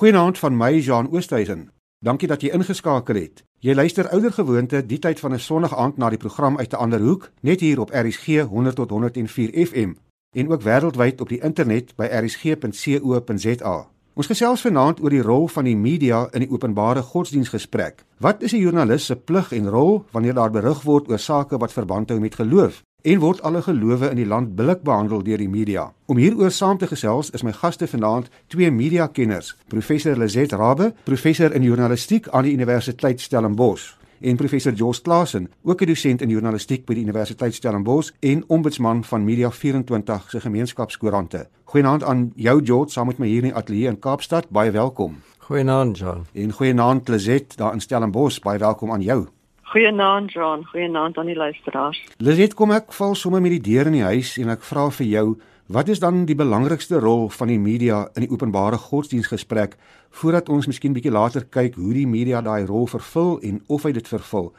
Goeienaand van my Jean Oosthuizen. Dankie dat jy ingeskakel het. Jy luister ouer gewoonte die tyd van 'n Sondag aand na die program uit 'n ander hoek, net hier op RSG 100 tot 104 FM en ook wêreldwyd op die internet by rsg.co.za. Ons gesels vanaand oor die rol van die media in die openbare godsdienstgesprek. Wat is 'n joernalis se plig en rol wanneer daar berig word oor sake wat verband hou met geloof? En word alle gelowe in die land billik behandel deur die media? Om hieroor saam te gesels is my gaste vanaand twee mediakenners, professor Lizet Rabbe, professor in journalistiek aan die Universiteit Stellenbosch en professor Jos Klasen, ook 'n dosent in journalistiek by die Universiteit Stellenbosch en ombudsman van Media 24 se gemeenskapskoerante. Goeienaand aan jou Jos, saam met my hier in die ateljee in Kaapstad. Baie welkom. Goeienaand John. En goeienaand Lizet daar in Stellenbosch. Baie welkom aan jou. Goeienaand John, goeienaand aan die luisteraars. Lizet, kom ek val sommer met die deur in die huis en ek vra vir jou, wat is dan die belangrikste rol van die media in die openbare godsdienstgesprek voordat ons miskien bietjie later kyk hoe die media daai rol vervul en of hy dit vervul.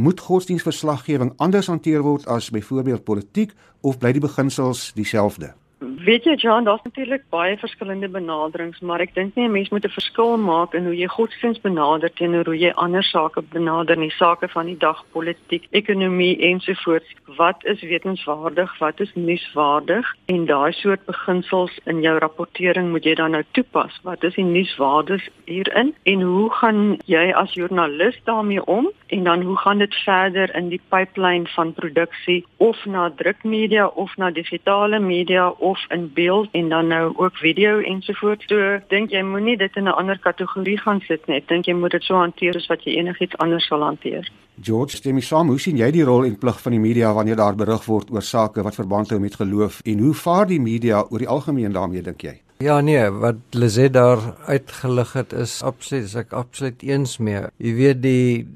Moet godsdienstverslaggewing anders hanteer word as byvoorbeeld politiek of bly die beginsels dieselfde? Weet jy John, daar's natuurlik baie verskillende benaderings, maar ek dink nie 'n mens moet 'n verskil maak in hoe jy godsdienst benader teenoor hoe jy ander sake benader, nie sake van die dag, politiek, ekonomie ensovoorts. Wat is wetenskapwaardig, wat is nuuswaardig en daai soort beginsels in jou rapportering moet jy dan nou toepas. Wat is die nuuswaardes hierin en hoe gaan jy as joernalis daarmee om en dan hoe gaan dit verder in die pipeline van produksie of na drukmedia of na digitale media of in beeld en dan nou ook video ensovoorts. So dink jy moenie dit in 'n ander kategorie gaan sit nie. Ek dink jy moet dit so hanteer as wat jy enigiets anders sal hanteer. George, stem jy saam? Hoe sien jy die rol en plig van die media wanneer daar berig word oor sake wat verband hou met geloof en hoe vaar die media oor die algemeen daarmee dink jy? Ja nee, wat Lizet daar uitgelig het is absoluut, is ek absoluut eens mee. Jy weet die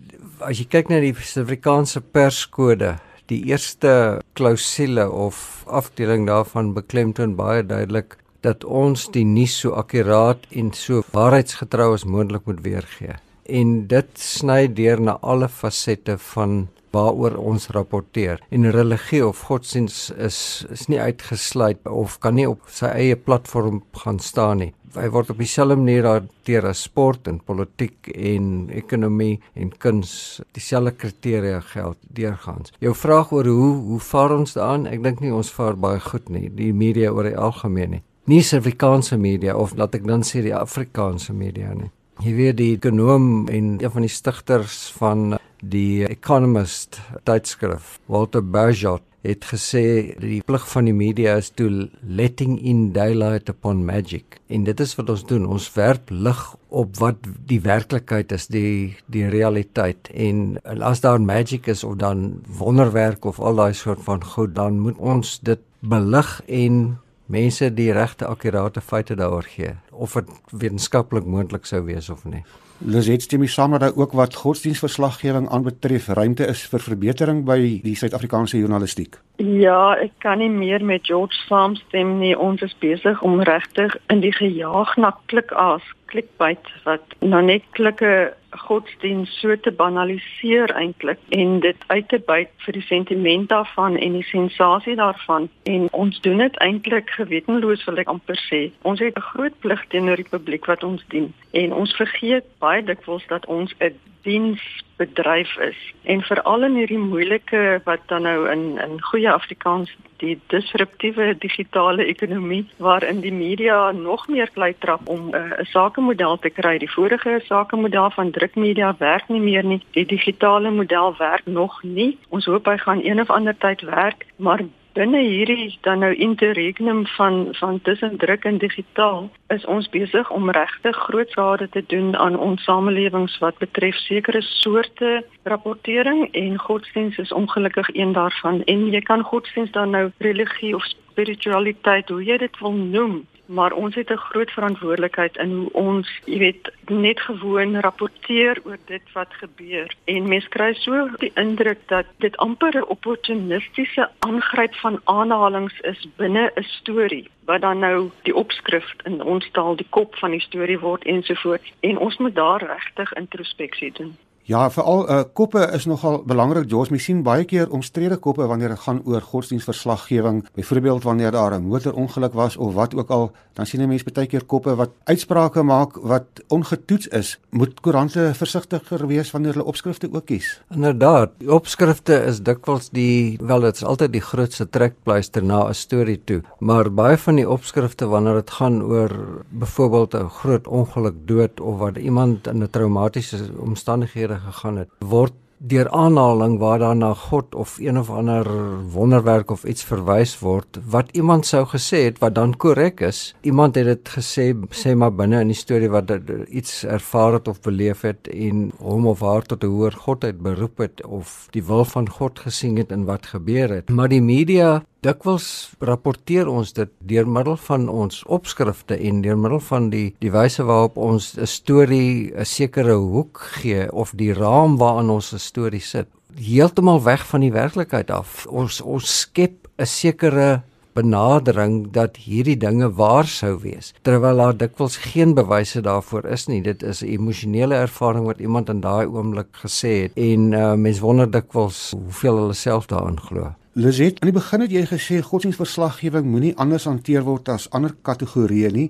as jy kyk na die Suid-Afrikaanse perskode die eerste klousule of afdeling daarvan beklemtoon baie duidelik dat ons die nuus so akkuraat en so waarheidsgetrou as moontlik moet weergee. En dit sny deur na alle fasette van waaroor ons rapporteer. En religie of godsdiens is is nie uitgesluit of kan nie op sy eie platform gaan staan nie. Hy word op dieselfde manier hanteer as sport en politiek en ekonomie en kuns. Dieselfde kriteria geld deurgaans. Jou vraag oor hoe hoe vaar ons daaraan? Ek dink nie ons vaar baie goed nie. Die media oor die algemeen nie. Nie Suid-Afrikaanse media of laat ek dan sê die Afrikaanse media nie. Jy weet die ekonom en een van die stigters van die Economist tydskrif, Walter Bagehot, het gesê die plig van die media is to letting in daylight upon magic. En dit is wat ons doen. Ons werp lig op wat die werklikheid is, die die realiteit. En as daar magic is of dan wonderwerk of al daai soort van goed, dan moet ons dit belig en mense die regte akkurate feite daaroor gee of dit wetenskaplik moontlik sou wees of nie. Lizet stem jy saam dat daar ook wat godsdienstverslaggewing aanbetref ruimte is vir verbetering by die Suid-Afrikaanse journalistiek? Ja, ek kan nie meer met George saamstem nie. Ons is besig om regtig in die gejaag na klik as clickbait wat nou net klikke godsdienst so te banaliseer eintlik en dit uit te byt vir die sentiment daarvan en die sensasie daarvan. En ons doen dit eintlik gewetenloos wil ek amper sê. Ons het 'n groot plig teenoor die publiek wat ons dien. En ons vergeet baie dikwels dat ons 'n diensbedryf is en veral in hierdie moeilike wat dan nou in in goeie Afrikaans die disruptiewe digitale ekonomie waarin die media nog meer klei trap om eh, 'n uh, sakemodel te kry. Die vorige sakemodel van drukmedia werk nie meer nie. Die digitale model werk nog nie. Ons hoop hy gaan een of ander tyd werk, maar binne hierdie dan nou interregnum van van tussen druk en digitaal is ons besig om regtig groot skade te doen aan ons samelewings wat betref sekere soorte rapportering en godsdienst is ongelukkig een daarvan. En jy kan godsdienst dan nou religie of spiritualiteit hoe jy dit wil noem maar ons het 'n groot verantwoordelikheid in hoe ons, jy weet, net gewoon rapporteer oor dit wat gebeur. En mense kry so die indruk dat dit amper 'n opportunistiese aangryp van aanhalings is binne 'n storie wat dan nou die opskrif in ons taal die kop van die storie word ensovoorts en ons moet daar regtig introspeksie doen. Ja, veral uh, koppe is nogal belangrik. Jos, mens sien baie keer omstrede koppe wanneer dit gaan oor godsdienstverslaggewing. Byvoorbeeld wanneer daar 'n motorongeluk was of wat ook al, dan sien 'n mens baie keer koppe wat uitsprake maak wat ongetoets is. Moet koerante versigtiger wees wanneer hulle opskrifte ook kies. Inderdaad, die opskrifte is dikwels die wel dit is altyd die grootste trekpleister na 'n storie toe, maar baie van die opskrifte wanneer dit gaan oor byvoorbeeld 'n groot ongeluk dood of wat iemand in 'n traumatiese omstandighede gegaan het word deur aanhaling waar daar na God of een of ander wonderwerk of iets verwys word wat iemand sou gesê het wat dan korrek is. Iemand het dit gesê sê maar binne in die storie wat iets ervaar het of beleef het en hom of haar tot 'n hoër godheid beroep het of die wil van God gesien het in wat gebeur het. Maar die media dikwels rapporteer ons dit deur middel van ons opskrifte en deur middel van die die wyse waarop ons 'n storie 'n sekere hoek gee of die raam waarin ons 'n storie sit heeltemal weg van die werklikheid af. Ons ons skep 'n sekere benadering dat hierdie dinge waar sou wees terwyl daar dikwels geen bewyse daarvoor is nie. Dit is 'n emosionele ervaring wat iemand in daai oomblik gesê het en uh, mens wonder dikwels hoeveel hulle self daarin glo. Lizet, aan die begin het jy gesê godsdienstverslaggewing moenie anders hanteer word as ander kategorieë nie.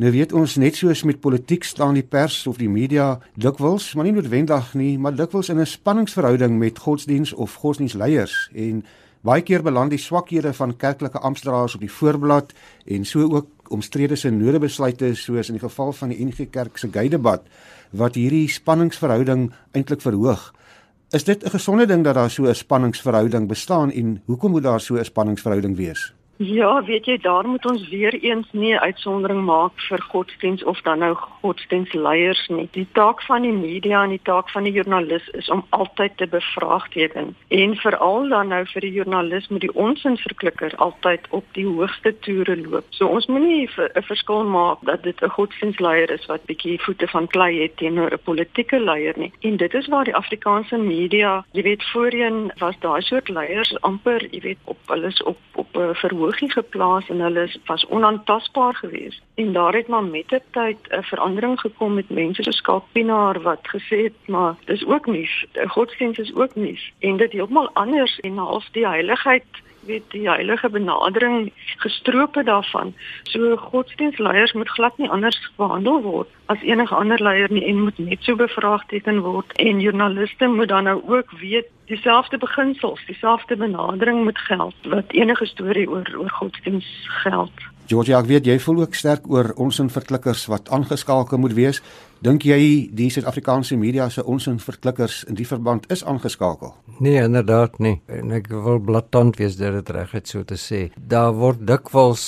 Nou weet ons net soos met politiek staan die pers of die media dikwels, maar nie noodwendig nie, maar dikwels in 'n spanningsverhouding met godsdiens of godsdiensleiers en baie keer beland die swakhede van kerklike amptenare op die voorblad en so ook omstrede se nodebesluite soos in die geval van die NG Kerk se geydebat wat hierdie spanningsverhouding eintlik verhoog. Is dit 'n gesonde ding dat daar so 'n spanningsverhouding bestaan en hoekom moet daar so 'n spanningsverhouding wees? Ja, weet jy, daar moet ons weer eens nie uitsondering maak vir godsdiens of dan nou godsdiensleiers nie. Die taak van die media en die taak van die joernalis is om altyd te bevraagteken. En veral dan nou vir die joernalis moet die onsinverklikker altyd op die hoogste toere loop. So ons moenie 'n verskil maak dat dit 'n godsdiensleier is wat bietjie voete van klei het teenoor 'n politieke leier nie. En dit is waar die Afrikaanse media, jy weet, voorheen was daai soort leiers amper, jy weet, op hulle is op op 'n verhoog verhoging geplaas en hulle was onaantastbaar geweest. En daar het maar met die tyd 'n verandering gekom met mense soos Kalpinaar wat gesê het maar dis ook nie godsdienst is ook nie en dit heeltemal anders en half die heiligheid weet die heilige benadering gestrope daarvan. So godsdienstleiers moet glad nie anders behandel word as enige ander leier nie en moet net so bevraagteken word en joernaliste moet dan nou ook weet dieselfde beginsels, dieselfde benadering moet geld wat enige storie oor oor godsdienst geld. Georgia, ek weet jy voel ook sterk oor ons inverklikkers wat aangeskakel moet wees. Dink jy die Suid-Afrikaanse media se ons inverklikkers in die verband is aangeskakel? Nee, inderdaad nie. En ek wil blaatant wees dat dit reg is so te sê. Daar word dikwels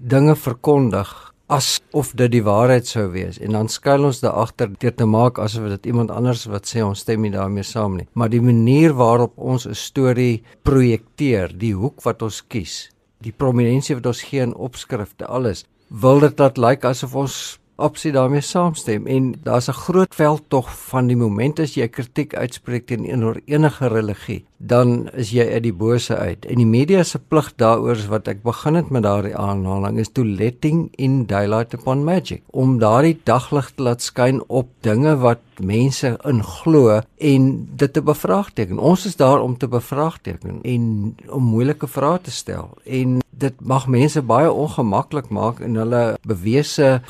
dinge verkondig asof dit die waarheid sou wees en dan skuil ons daar agter deur te maak asof dit iemand anders wat sê ons stem nie daarmee saam nie. Maar die manier waarop ons 'n storie projekteer, die hoek wat ons kies, die prominensie wat ons gee in opskrifte alles wil dit dat lyk like asof ons opsie daarmee saamstem en daar's 'n groot veldtog van die oomblik as jy kritiek uitspreek teen enige religie dan is jy uit die bose uit. En die media se plig daaroor is wat ek begin het met daardie aanhaling is to letting in daylight upon magic. Om daardie daglig te laat skyn op dinge wat mense in glo en dit te bevraagteken. Ons is daar om te bevraagteken en om moeilike vrae te stel. En dit mag mense baie ongemaklik maak en hulle bewese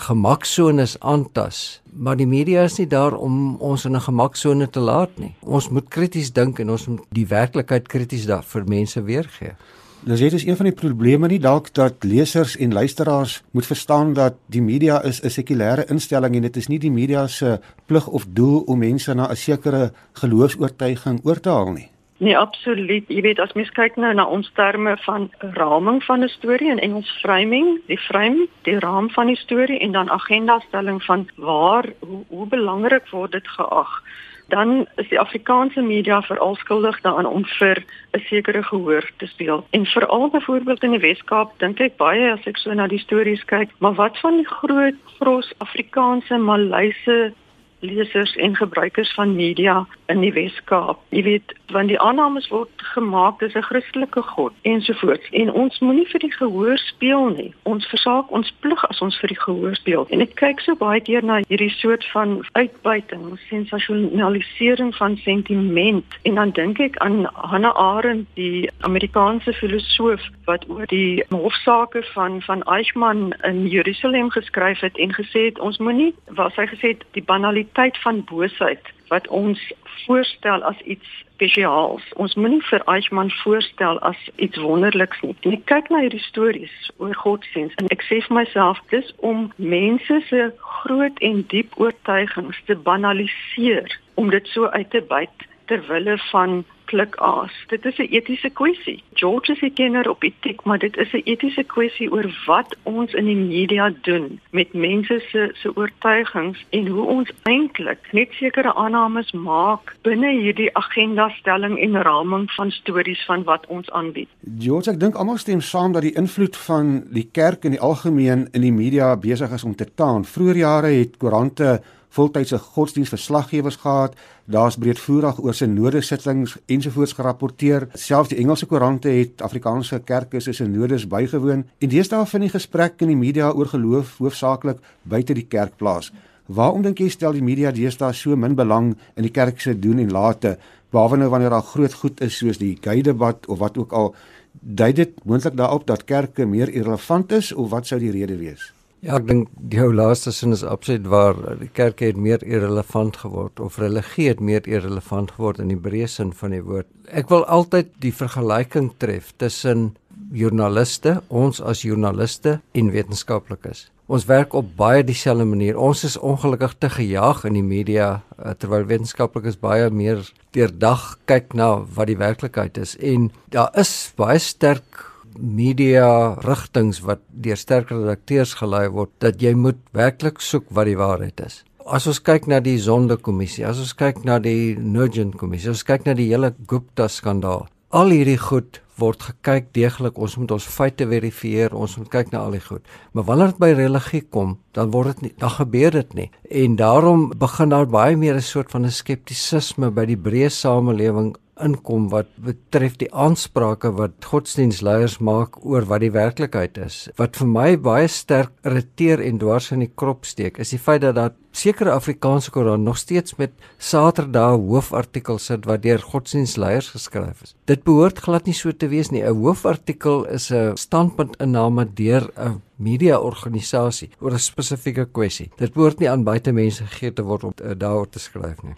gemaksones aantas. Maar die media is nie daar om ons in 'n gemaksone te laat nie. Ons moet krities dink en ons moet die werklikheid krities daar vir mense weergee. Sê dit is een van die probleme nie dalk dat lesers en luisteraars moet verstaan dat die media is 'n sekulêre instelling en dit is nie die media se plig of doel om mense na 'n sekere geloofs-oortuiging oor te haal nie. Nee, absoluut. Jy weet as mens kyk nou na ons terme van raming van 'n storie in Engels framing, die frame, die raam van die storie en dan agenda stelling van waar hoe, hoe belangrik word dit geag. Dan is die Afrikaanse media veral skuldig daaraan om vir 'n sekere gehoor te speel. En veral byvoorbeeld in die Wes-Kaap dink ek baie as ek so na die stories kyk, maar wat van die groot gros Afrikaanse, Malayse lesers en gebruikers van media in die Wes-Kaap. Jy weet, want die aannames word gemaak dis 'n Christelike God ensovoorts. En ons moenie vir die gehoor speel nie. Ons versaak ons plig as ons vir die gehoor speel. En ek kyk so baie keer na hierdie soort van uitbuiting, sensasionalisering van sentiment en dan dink ek aan Hannah Arendt, die Amerikaanse filosoof wat oor die hofsaake van van Eichmann in Jerusalem geskryf het en gesê het ons moenie, wat hy gesê het, die banaliteit van boosheid wat ons voorstel as iets spesiaals. Ons moenie vir Eichmann voorstel as iets wonderliks nie. En ek kyk na hierdie stories oor godsdienst en ek sê vir myself dis om mense se groot en diep oortuigings te banaliseer om dit so uit te byt ter wille van klikaas. Dit is 'n etiese kwessie. George is 'n kenner op etiek, maar dit is 'n etiese kwessie oor wat ons in die media doen met mense se se oortuigings en hoe ons eintlik net sekere aannames maak binne hierdie agenda stelling en raming van stories van wat ons aanbied. George, ek dink almal stem saam dat die invloed van die kerk in die algemeen in die media besig is om te taan. Vroeger jare het koerante voltydse godsdienstverslaggewers gehad. Daar's breedvoerig oor synodesittings ensovoorts gerapporteer. Selfs die Engelse koerante het Afrikaanse kerke se synodes bygewoon. En deesdae vind die gesprek in die media oor geloof hoofsaaklik buite die kerk plaas. Waarom dink jy stel die media deesdae so min belang in die kerk se doen en late, behalwe nou wanneer daar groot goed is soos die gay debat of wat ook al? Dui dit moontlik daarop dat kerke meer irrelevant is of wat sou die rede wees? Ja, ek dink jou laaste sin is absoluut waar. Die kerk het meer irrelevant geword of religie het meer irrelevant geword in die breë sin van die woord. Ek wil altyd die vergelyking tref tussen joernaliste, ons as joernaliste en wetenskaplikes. Ons werk op baie dieselfde manier. Ons is ongelukkig te gejaag in die media eh, terwyl wetenskaplikes baie meer deurdag kyk na wat die werklikheid is en daar is baie sterk media rigtings wat deur sterk redakteurs gelei word dat jy moet werklik soek wat die waarheid is. As ons kyk na die Sonde-kommissie, as ons kyk na die Nugent-kommissie, as ons kyk na die hele Gupta-skandaal, al hierdie goed word gekyk deeglik. Ons moet ons feite verifieer, ons moet kyk na al die goed. Maar wanneer dit by religie kom, dan word dit nie, dan gebeur dit nie. En daarom begin daar baie meer 'n soort van 'n skeptisisme by die breë samelewing inkom wat betref die aansprake wat godsdienstleiers maak oor wat die werklikheid is. Wat vir my baie sterk irriteer en dwars in die krop steek, is die feit dat daar sekere Afrikaanse koerante nog steeds met Saterdag hoofartikels sit wat deur godsdienstleiers geskryf is. Dit behoort glad nie so te wees nie. 'n Hoofartikel is 'n standpuntinname deur 'n mediaorganisasie oor 'n spesifieke kwessie. Dit behoort nie aan buitemense gegee te word om uh, daaroor te skryf nie.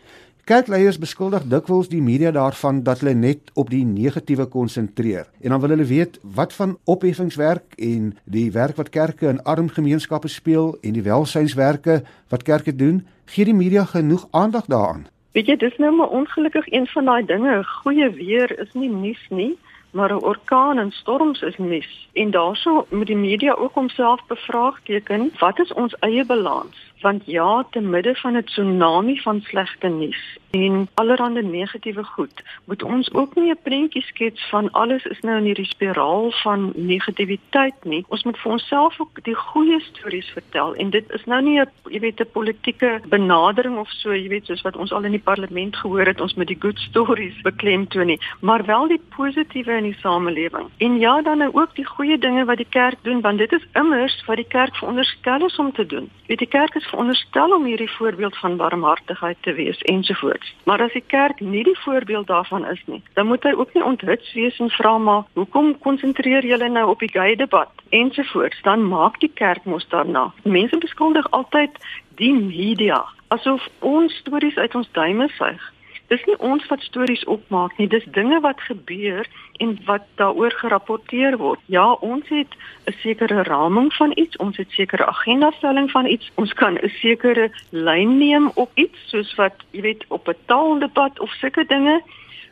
Kerkleiers beskuldig dikwels die media daarvan dat hulle net op die negatiewe konsentreer. En dan wil hulle weet wat van opheffingswerk en die werk wat kerke in arm gemeenskappe speel en die welsynswerke wat kerke doen, gee die media genoeg aandag daaraan. Weet jy, dis nou maar ongelukkig een van daai dinge. Goeie weer is nie nuus nie, maar 'n orkaan en storms is nuus. En daaroor moet die media ook homself bevraagteken, wat is ons eie balans? Want ja te midde van 'n tsunami van slegte nuus en allerlei negatiewe goed moet ons ook nie 'n prentjie skets van alles is nou in hierdie spiraal van negativiteit nie. Ons moet vir onsself ook die goeie stories vertel en dit is nou nie 'n jy weet 'n politieke benadering of so jy weet soos wat ons al in die parlement gehoor het ons moet die good stories beklemtoon nie maar wel die positiewe in die samelewing. En ja dan nou ook die goeie dinge wat die kerk doen want dit is immers wat die kerk veronderstel is om te doen. Weet die kerk is veronderstel om hierdie voorbeeld van barmhartigheid te wees ensovoorts. Maar as die kerk nie die voorbeeld daarvan is nie, dan moet hy ook nie onthuts wees en vra maar hoekom konsentreer julle nou op die gay debat ensovoorts? Dan maak die kerk mos daarna. Mense beskuldig altyd die media asof ons stories uit ons duime suig. Dis nie ons wat stories opmaak nie, dis dinge wat gebeur en wat daaroor gerapporteer word. Ja, ons het 'n sekere raming van iets, ons het sekere agendastelling van iets. Ons kan 'n sekere lyn neem op iets soos wat, jy weet, op 'n taaldebat of sulke dinge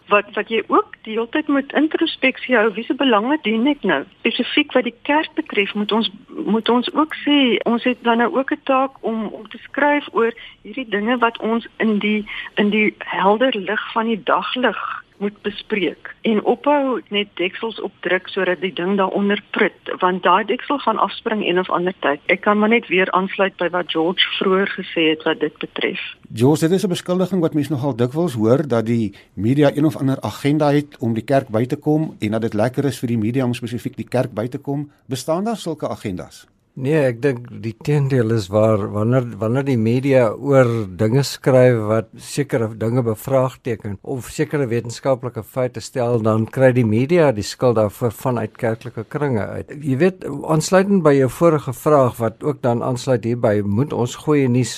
wat wat jy ook die hele tyd moet introspeksie hou wiese belange dien ek nou? Spesifiek wat die kerk betref moet ons moet ons ook sê ons het dan nou ook 'n taak om om te skryf oor hierdie dinge wat ons in die in die helder lig van die daglig moet bespreek en ophou net deksels opdruk sodat die ding daaronder prut want daai deksel gaan afspring een of ander tyd. Ek kan maar net weer aansluit by wat George vroeër gesê het wat dit betref. George, dit is 'n beskuldiging wat mense nogal dikwels hoor dat die media een of ander agenda het om die kerk by te kom en dat dit lekker is vir die media om spesifiek die kerk by te kom. Bestaan daar sulke agendas? Nee, ek dink die teendeel is waar wanneer wanneer die media oor dinge skryf wat sekere dinge bevraagteken of sekere wetenskaplike feite stel, dan kry die media die skuld daarvoor vanuit kerklike kringe uit. Jy weet, aansluitend by jou vorige vraag wat ook dan aansluit hierby, moet ons goeie nuus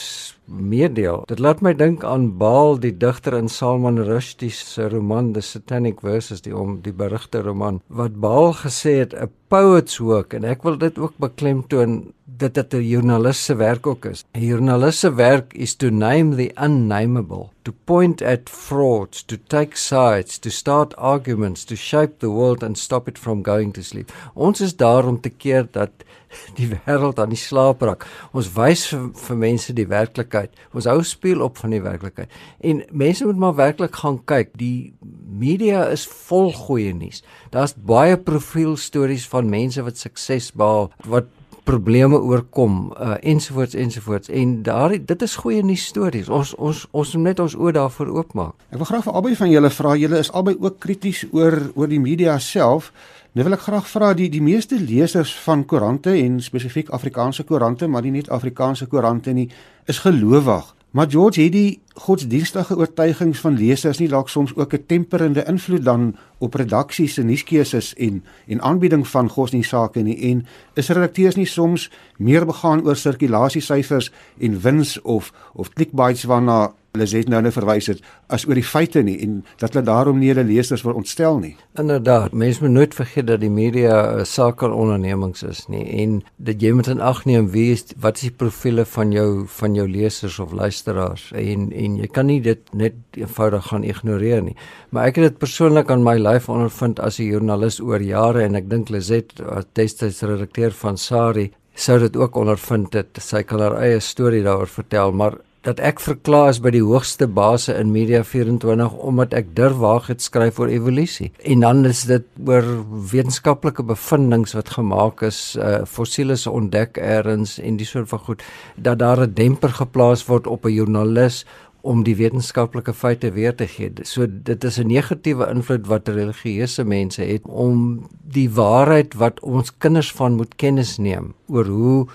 meedeel. Dit laat my dink aan Baal die digter in Salman Rushdie se roman The Satanic Verses die om die berigte roman wat Baal gesê het 'n poet's work en ek wil dit ook beklemtoon dat dit 'n joernalis se werk ook is. 'n Joernalis se werk is to name the unnameable, to point at frauds, to take sides, to start arguments, to shape the world and stop it from going to sleep. Ons is daar om te keer dat die wêreld aan die slaap raak. Ons wys vir, vir mense die werklikheid. Ons hou speel op van die werklikheid. En mense moet maar werklik gaan kyk. Die media is vol goeie nuus. Daar's baie profielstories van mense wat sukses behaal, wat probleme oorkom uh, ensovoorts ensovoorts en daar dit is goeie nuus stories. Ons ons ons moet net ons oë daarvoor oopmaak. Ek wil graag vir albei van julle vra, julle is albei ook krities oor oor die media self. Nou wil ek graag vra die die meeste lesers van koerante en spesifiek Afrikaanse koerante, maar nie net Afrikaanse koerante nie, is gelowig. Maar George het die godsdienstige oortuigings van lesers nie dalk soms ook 'n temperende invloed dan op redaksies se nuuskeuses en en aanbieding van godsdienstsake nie en is redakteurs nie soms meer begaan oor sirkulasiesyfers en wins of of clickbaits waarna sê nou nou verwys het as oor die feite nie en dat hulle daarom nie hulle lesers wil ontstel nie. Inderdaad, mense moet nooit vergeet dat die media 'n sakeondernemings is nie en dat jy moet in ag neem wie is wat is die profile van jou van jou lesers of luisteraars en en jy kan nie dit net eenvoudig gaan ignoreer nie. Maar ek het dit persoonlik aan my lyf ondervind as 'n joernalis oor jare en ek dink Lizet as destyds redakteur van Sari sou dit ook ondervind het. Sy kan haar eie storie daaroor vertel, maar dat ek verklaar is by die hoogste base in Media 24 omdat ek durf waag het skryf oor evolusie. En dan is dit oor wetenskaplike bevindinge wat gemaak is, uh, fossiele se ontdek eers en die soort van goed dat daar 'n demper geplaas word op 'n joernalis om die wetenskaplike feite weer te gee. So dit is 'n negatiewe invloed wat religieuse mense het om die waarheid wat ons kinders van moet kennis neem oor hoe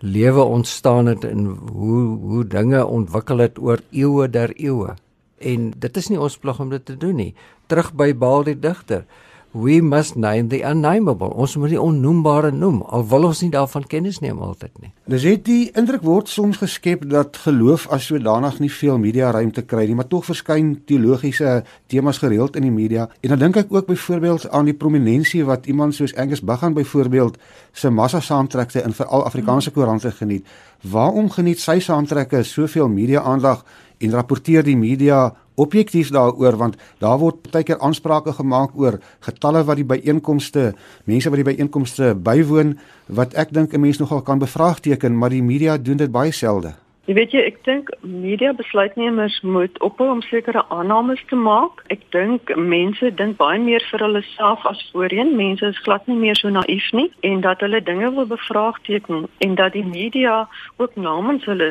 lewe ontstaan het en hoe hoe dinge ontwikkel het oor eeue der eeue. En dit is nie ons plig om dit te doen nie. Terug by Baal die digter we must name the unnameable. Ons moet die onnoembare noem al wil ons nie daarvan kennis neem altyd nie. Dis het die indruk word soms geskep dat geloof as sodanig nie veel media ruimte kry nie, maar tog verskyn teologiese temas gereeld in die media. En dan dink ek ook byvoorbeeld aan die prominensie wat iemand soos Angus Bagan byvoorbeeld se massa saamtrekte in veral Afrikaanse koerante geniet. Waarom geniet sy saamtrekke soveel media aandag en rapporteer die media objektief daaroor want daar word baie keer aansprake gemaak oor getalle wat die byeenkomste, mense wat die byeenkomste bywoon wat ek dink 'n mens nogal kan bevraagteken, maar die media doen dit baie selde. Jy weet jy, ek dink media besluitnemers moet ophou om sekere aannames te maak. Ek dink mense dink baie meer vir hulle self as voorheen. Mense is glad nie meer so naïef nie en dat hulle dinge wil bevraagteken en dat die media ook namens hulle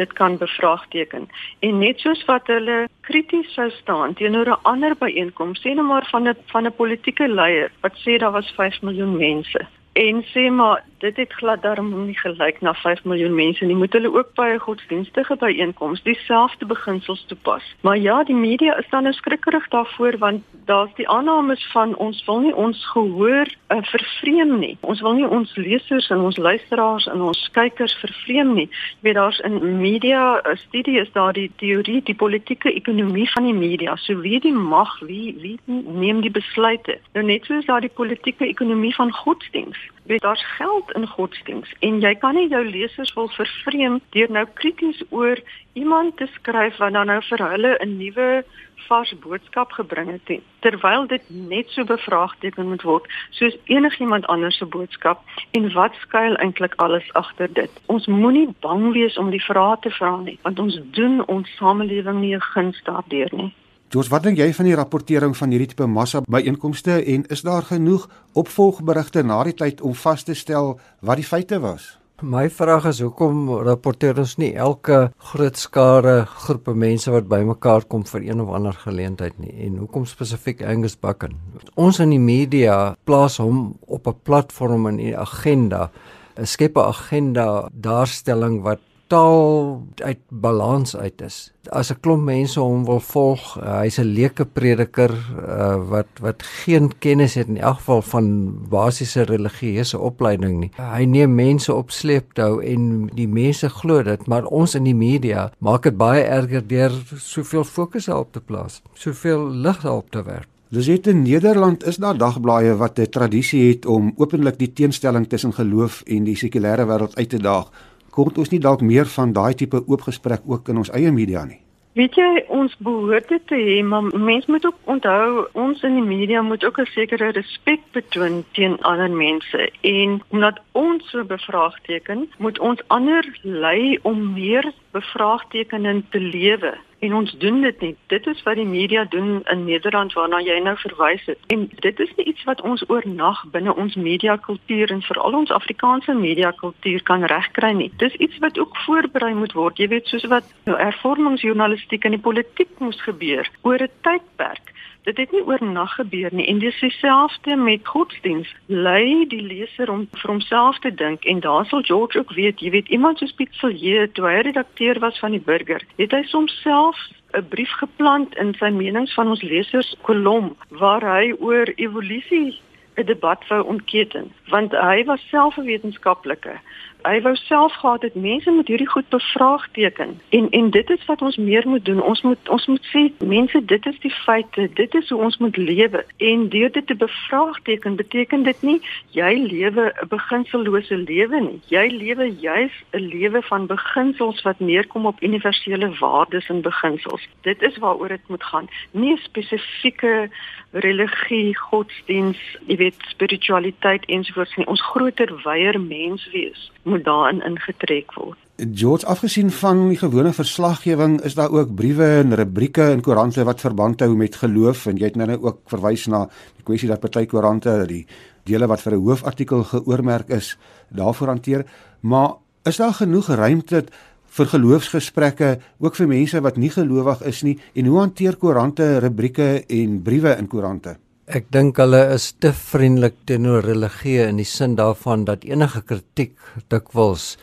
dit kan bevraagteken en net soos wat hulle krities sou staan teenoor 'n ander byeenkoms sê net maar van 'n van 'n politieke leier wat sê daar was 5 miljoen mense en sê maar dit het glad daarom nie gelyk na 5 miljoen mense nie. Moet hulle ook by 'n godsdienstige byeenkoms dieselfde beginsels toepas. Maar ja die media is dan nou skrikkerig daarvoor want daar's die aannames van ons wil nie ons gehoor uh, vervreem nie. Ons wil nie ons lesers en ons luisteraars en ons kykers vervreem nie. Jy weet daar's in media uh, studie is daar die teorie die politieke ekonomie van die media. So wie die mag wie wie neem die besluite? Nou net soos daar die politieke ekonomie van godsdienst weet daar's geld in godsdiens en jy kan nie jou lesers wil vervreem deur nou krities oor iemand te skryf wat dan nou vir hulle 'n nuwe vars boodskap gebring het terwyl dit net so bevraagteken moet word soos enigiemand anders se boodskap en wat skuil eintlik alles agter dit? Ons moenie bang wees om die vrae te vra nie want ons doen ons samelewing nie 'n guns daardeur nie Joos, wat dink jy van die rapportering van hierdie tipe massa byeenkomste en is daar genoeg opvolgberigte na die tyd om vas te stel wat die feite was? My vraag is hoekom rapporteer ons nie elke groot skare groepe mense wat bymekaar kom vir een of ander geleentheid nie en hoekom spesifiek Angus Buchan? Ons in die media plaas hom op 'n platform in die agenda, 'n skep 'n agenda daarstelling wat totaal uit balans uit is. As 'n klomp mense hom wil volg, uh, hy's 'n leuke prediker uh, wat wat geen kennis het in elk geval van basiese religieuse opleiding nie. Hy neem mense op sleeptou en die mense glo dit, maar ons in die media maak dit baie erger deur soveel fokus daarop te plaas, soveel lig daarop te werp. Dis in Nederland is daar dagblaaie wat 'n tradisie het om openlik die teenstelling tussen geloof en die sekulêre wêreld uit te daag kort ons nie dalk meer van daai tipe oop gesprek ook in ons eie media nie. Weet jy, ons behoort dit te hê, maar mense moet ook onthou ons in die media moet ook 'n sekere respek betoon teen ander mense en omdat ons so bevraagteken, moet ons ander lei om meer bevraagtekening te lewe en ons doen dit nie. Dit is wat die media doen in Nederland waarna jy nou verwys het. En dit is nie iets wat ons oornag binne ons media kultuur en veral ons Afrikaanse media kultuur kan regkry nie. Dis iets wat ook voorberei moet word. Jy weet soos wat nou hervormingsjournalistiek in die politiek moes gebeur oor 'n tydperk. Dit het nie oornag gebeur nie en dis dieselfde met godsdiens. Lei die leser om vir homself te dink en daar sal George ook weet, jy weet iemand soos Piet Villiers toe hy redakteur was van die Burger, het hy soms self 'n brief geplant in sy menings van ons lesers kolom waar hy oor evolusie 'n debat wou ontketen want hy was self 'n wetenskaplike hy wou self gehad het mense moet hierdie goed bevraagteken. En en dit is wat ons meer moet doen. Ons moet ons moet sê mense dit is die feite dit is hoe ons moet lewe. En deur dit te bevraagteken beteken dit nie jy lewe 'n beginsellose lewe nie. Jy lewe juis 'n lewe van beginsels wat neerkom op universele waardes en beginsels. Dit is waaroor dit moet gaan. Nie spesifieke religie godsdiens jy weet spiritualiteit ensovoorts nie. Ons groter wyeer mens wees moet daarin ingetrek word. George, afgesien van die gewone verslaggewing, is daar ook briewe en rubrieke in koerante wat verband hou met geloof en jy het nou ook verwys na die kwessie dat party koerante die dele wat vir 'n hoofartikel geoormerk is, daarvoor hanteer, maar is daar genoeg ruimte vir geloofsgesprekke ook vir mense wat nie gelowig is nie en hoe hanteer koerante rubrieke en briewe in koerante? Ek dink hulle is te vriendelik teenoor religie in die sin daarvan dat enige kritiek dikwels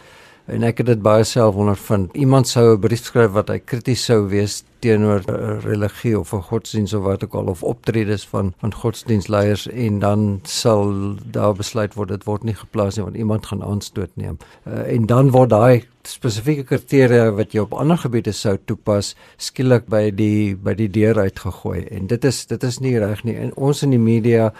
en ek het dit baie self ondervind. Iemand sou 'n brief skryf wat hy krities sou wees teenoor religie of 'n godsdiens of wat ook al of optredes van van godsdienstleiers en dan sal daar besluit word dit word nie geplaas nie want iemand gaan aanstoot neem. Uh, en dan word daai spesifieke kriteria wat jy op ander gebiede sou toepas skielik by die by die deur uitgegooi en dit is dit is nie reg nie. En ons in die media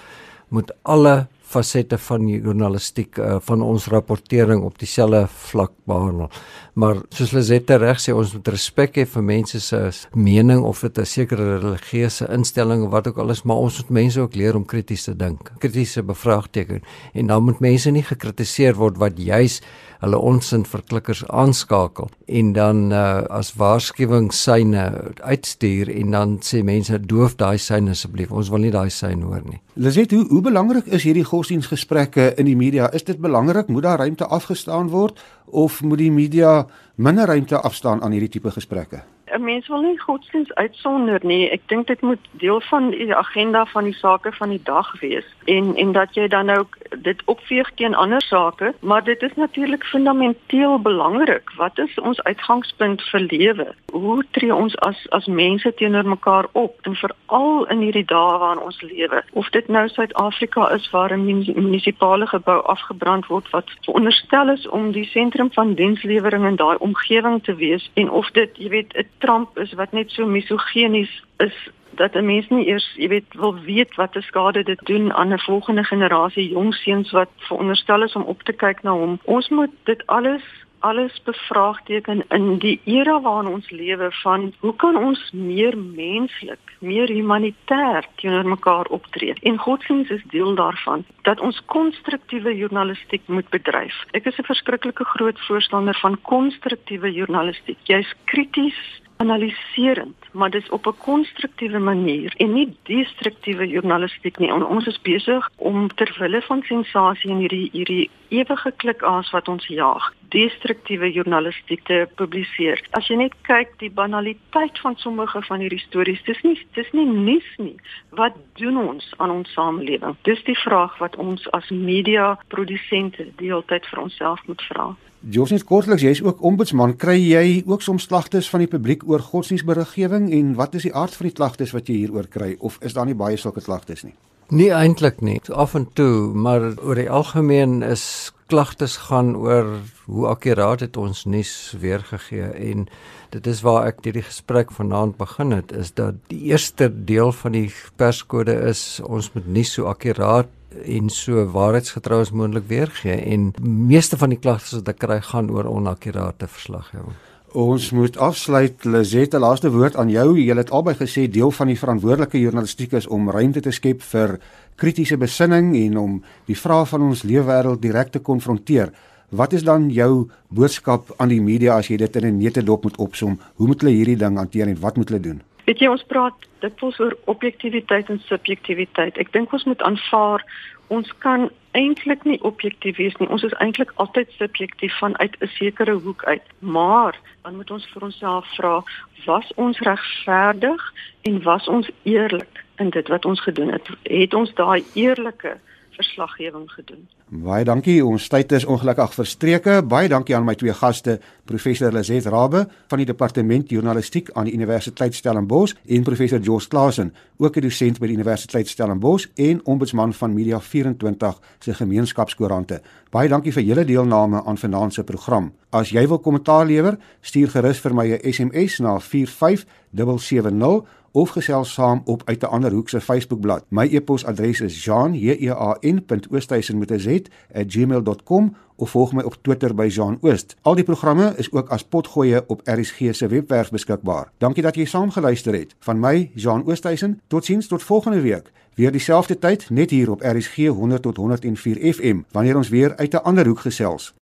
moet alle fasette van journalistiek uh, van ons rapportering op dieselfde vlak behandel. Maar soos Lisette reg sê, ons moet respek hê vir mense se mening of dit 'n sekere religieuse instelling of wat ook al is, maar ons moet mense ook leer om krities te dink, kritiese bevraagteken en dan moet mense nie gekritiseer word wat juis hulle onsin verklikkers aanskakel en dan uh, as waarskuwing syne uitstuur en dan sê mense doof daai syne asseblief ons wil nie daai syn hoor nie. Liset hoe hoe belangrik is hierdie godsdiensgesprekke in die media? Is dit belangrik moet daar ruimte afgestaan word of moet die media minder ruimte afstaan aan hierdie tipe gesprekke? 'n mens wil nie godsdiens uitsonder nie. Ek dink dit moet deel van die agenda van die sake van die dag wees en en dat jy dan ook dit opveeg teen ander sake, maar dit is natuurlik fundamenteel belangrik. Wat is ons uitgangspunt vir lewe? Hoe tree ons as as mense teenoor mekaar op en veral in hierdie dae waarin ons lewe? Of dit nou Suid-Afrika is waar 'n munisipale gebou afgebrand word wat veronderstel is om die sentrum van dienslewering in daai omgewing te wees en of dit, jy weet, 'n Trump is wat net so misogenies is dat 'n mens nie eers, jy weet, wil weet wat 'n skade dit doen aan 'n volgende generasie jong seuns wat veronderstel is om op te kyk na hom. Ons moet dit alles alles bevraagteken in die era waarin ons lewe van hoe kan ons meer menslik, meer humanitêr teenoor mekaar optree? En godsdienst is deel daarvan dat ons konstruktiewe journalistiek moet bedryf. Ek is 'n verskriklike groot voorstander van konstruktiewe journalistiek. Jy's krities analiserend, maar dis op 'n konstruktiewe manier en nie destruktiewe journalistiek nie. Ons is besig om ter wille van sensasie en hierdie hierdie ewige klikaas wat ons jaag, destruktiewe journalistiek te publiseer. As jy net kyk die banaliteit van sommige van hierdie stories, dis nie dis nie nuus nie. Wat doen ons aan ons samelewing? Dis die vraag wat ons as media produsente deeltyd vir onsself moet vra. Josnes kortliks, jy's ook ombudsman. Kry jy ook soms klagtes van die publiek oor godsdienstberiggewing en wat is die aard van die klagtes wat jy hieroor kry of is daar nie baie sulke klagtes nie? Nie eintlik nie. Af en toe, maar oor die algemeen is klagtes gaan oor hoe akkuraat het ons nuus weergegee en dit is waar ek hierdie gesprek vanaand begin het is dat die eerste deel van die perskode is ons moet nie so akkuraat en so waarheidsgetrou as moontlik weergee en meeste van die klagtes wat ek kry gaan oor onakkurate verslaggewing. Ons moet afsluit Lizette, laaste woord aan jou. Jy het albei gesê deel van die verantwoordelike journalistiek is om ruimte te skep vir kritiese besinning en om die vrae van ons leefwêreld direk te konfronteer. Wat is dan jou boodskap aan die media as jy dit in 'n netedop moet opsom? Hoe moet hulle hierdie ding hanteer en wat moet hulle doen? Weet jy ons praat dikwels oor objektiviteit en subjektiviteit. Ek dink ons moet aanvaar ons kan eintlik nie objektief wees nie. Ons is eintlik altyd subjektief vanuit 'n sekere hoek uit. Maar dan moet ons vir onsself vra, was ons regverdig en was ons eerlik in dit wat ons gedoen het? Het ons daai eerlike verslaggewing gedoen. Baie dankie. Ons tyd is ongelukkig verstreke. Baie dankie aan my twee gaste, professor Lizet Rabbe van die departement journalistiek aan die Universiteit Stellenbosch en professor Jos Klasen, ook 'n dosent by die Universiteit Stellenbosch en ombudsman van Media 24 se gemeenskapskoerante. Baie dankie vir julle deelname aan vanaand se program. As jy wil kommentaar lewer, stuur gerus vir my 'n SMS na 45770 of gesels saam op uit 'n ander hoek se Facebookblad. My e-posadres is jean.oosthuizen@gmail.com of volg my op Twitter by Jean Oost. Al die programme is ook as potgoeie op RSG se webwerf beskikbaar. Dankie dat jy saam geluister het. Van my, Jean Oosthuizen, totsiens tot volgende week. Weer dieselfde tyd net hier op RSG 100 tot 104 FM wanneer ons weer uit 'n ander hoek gesels.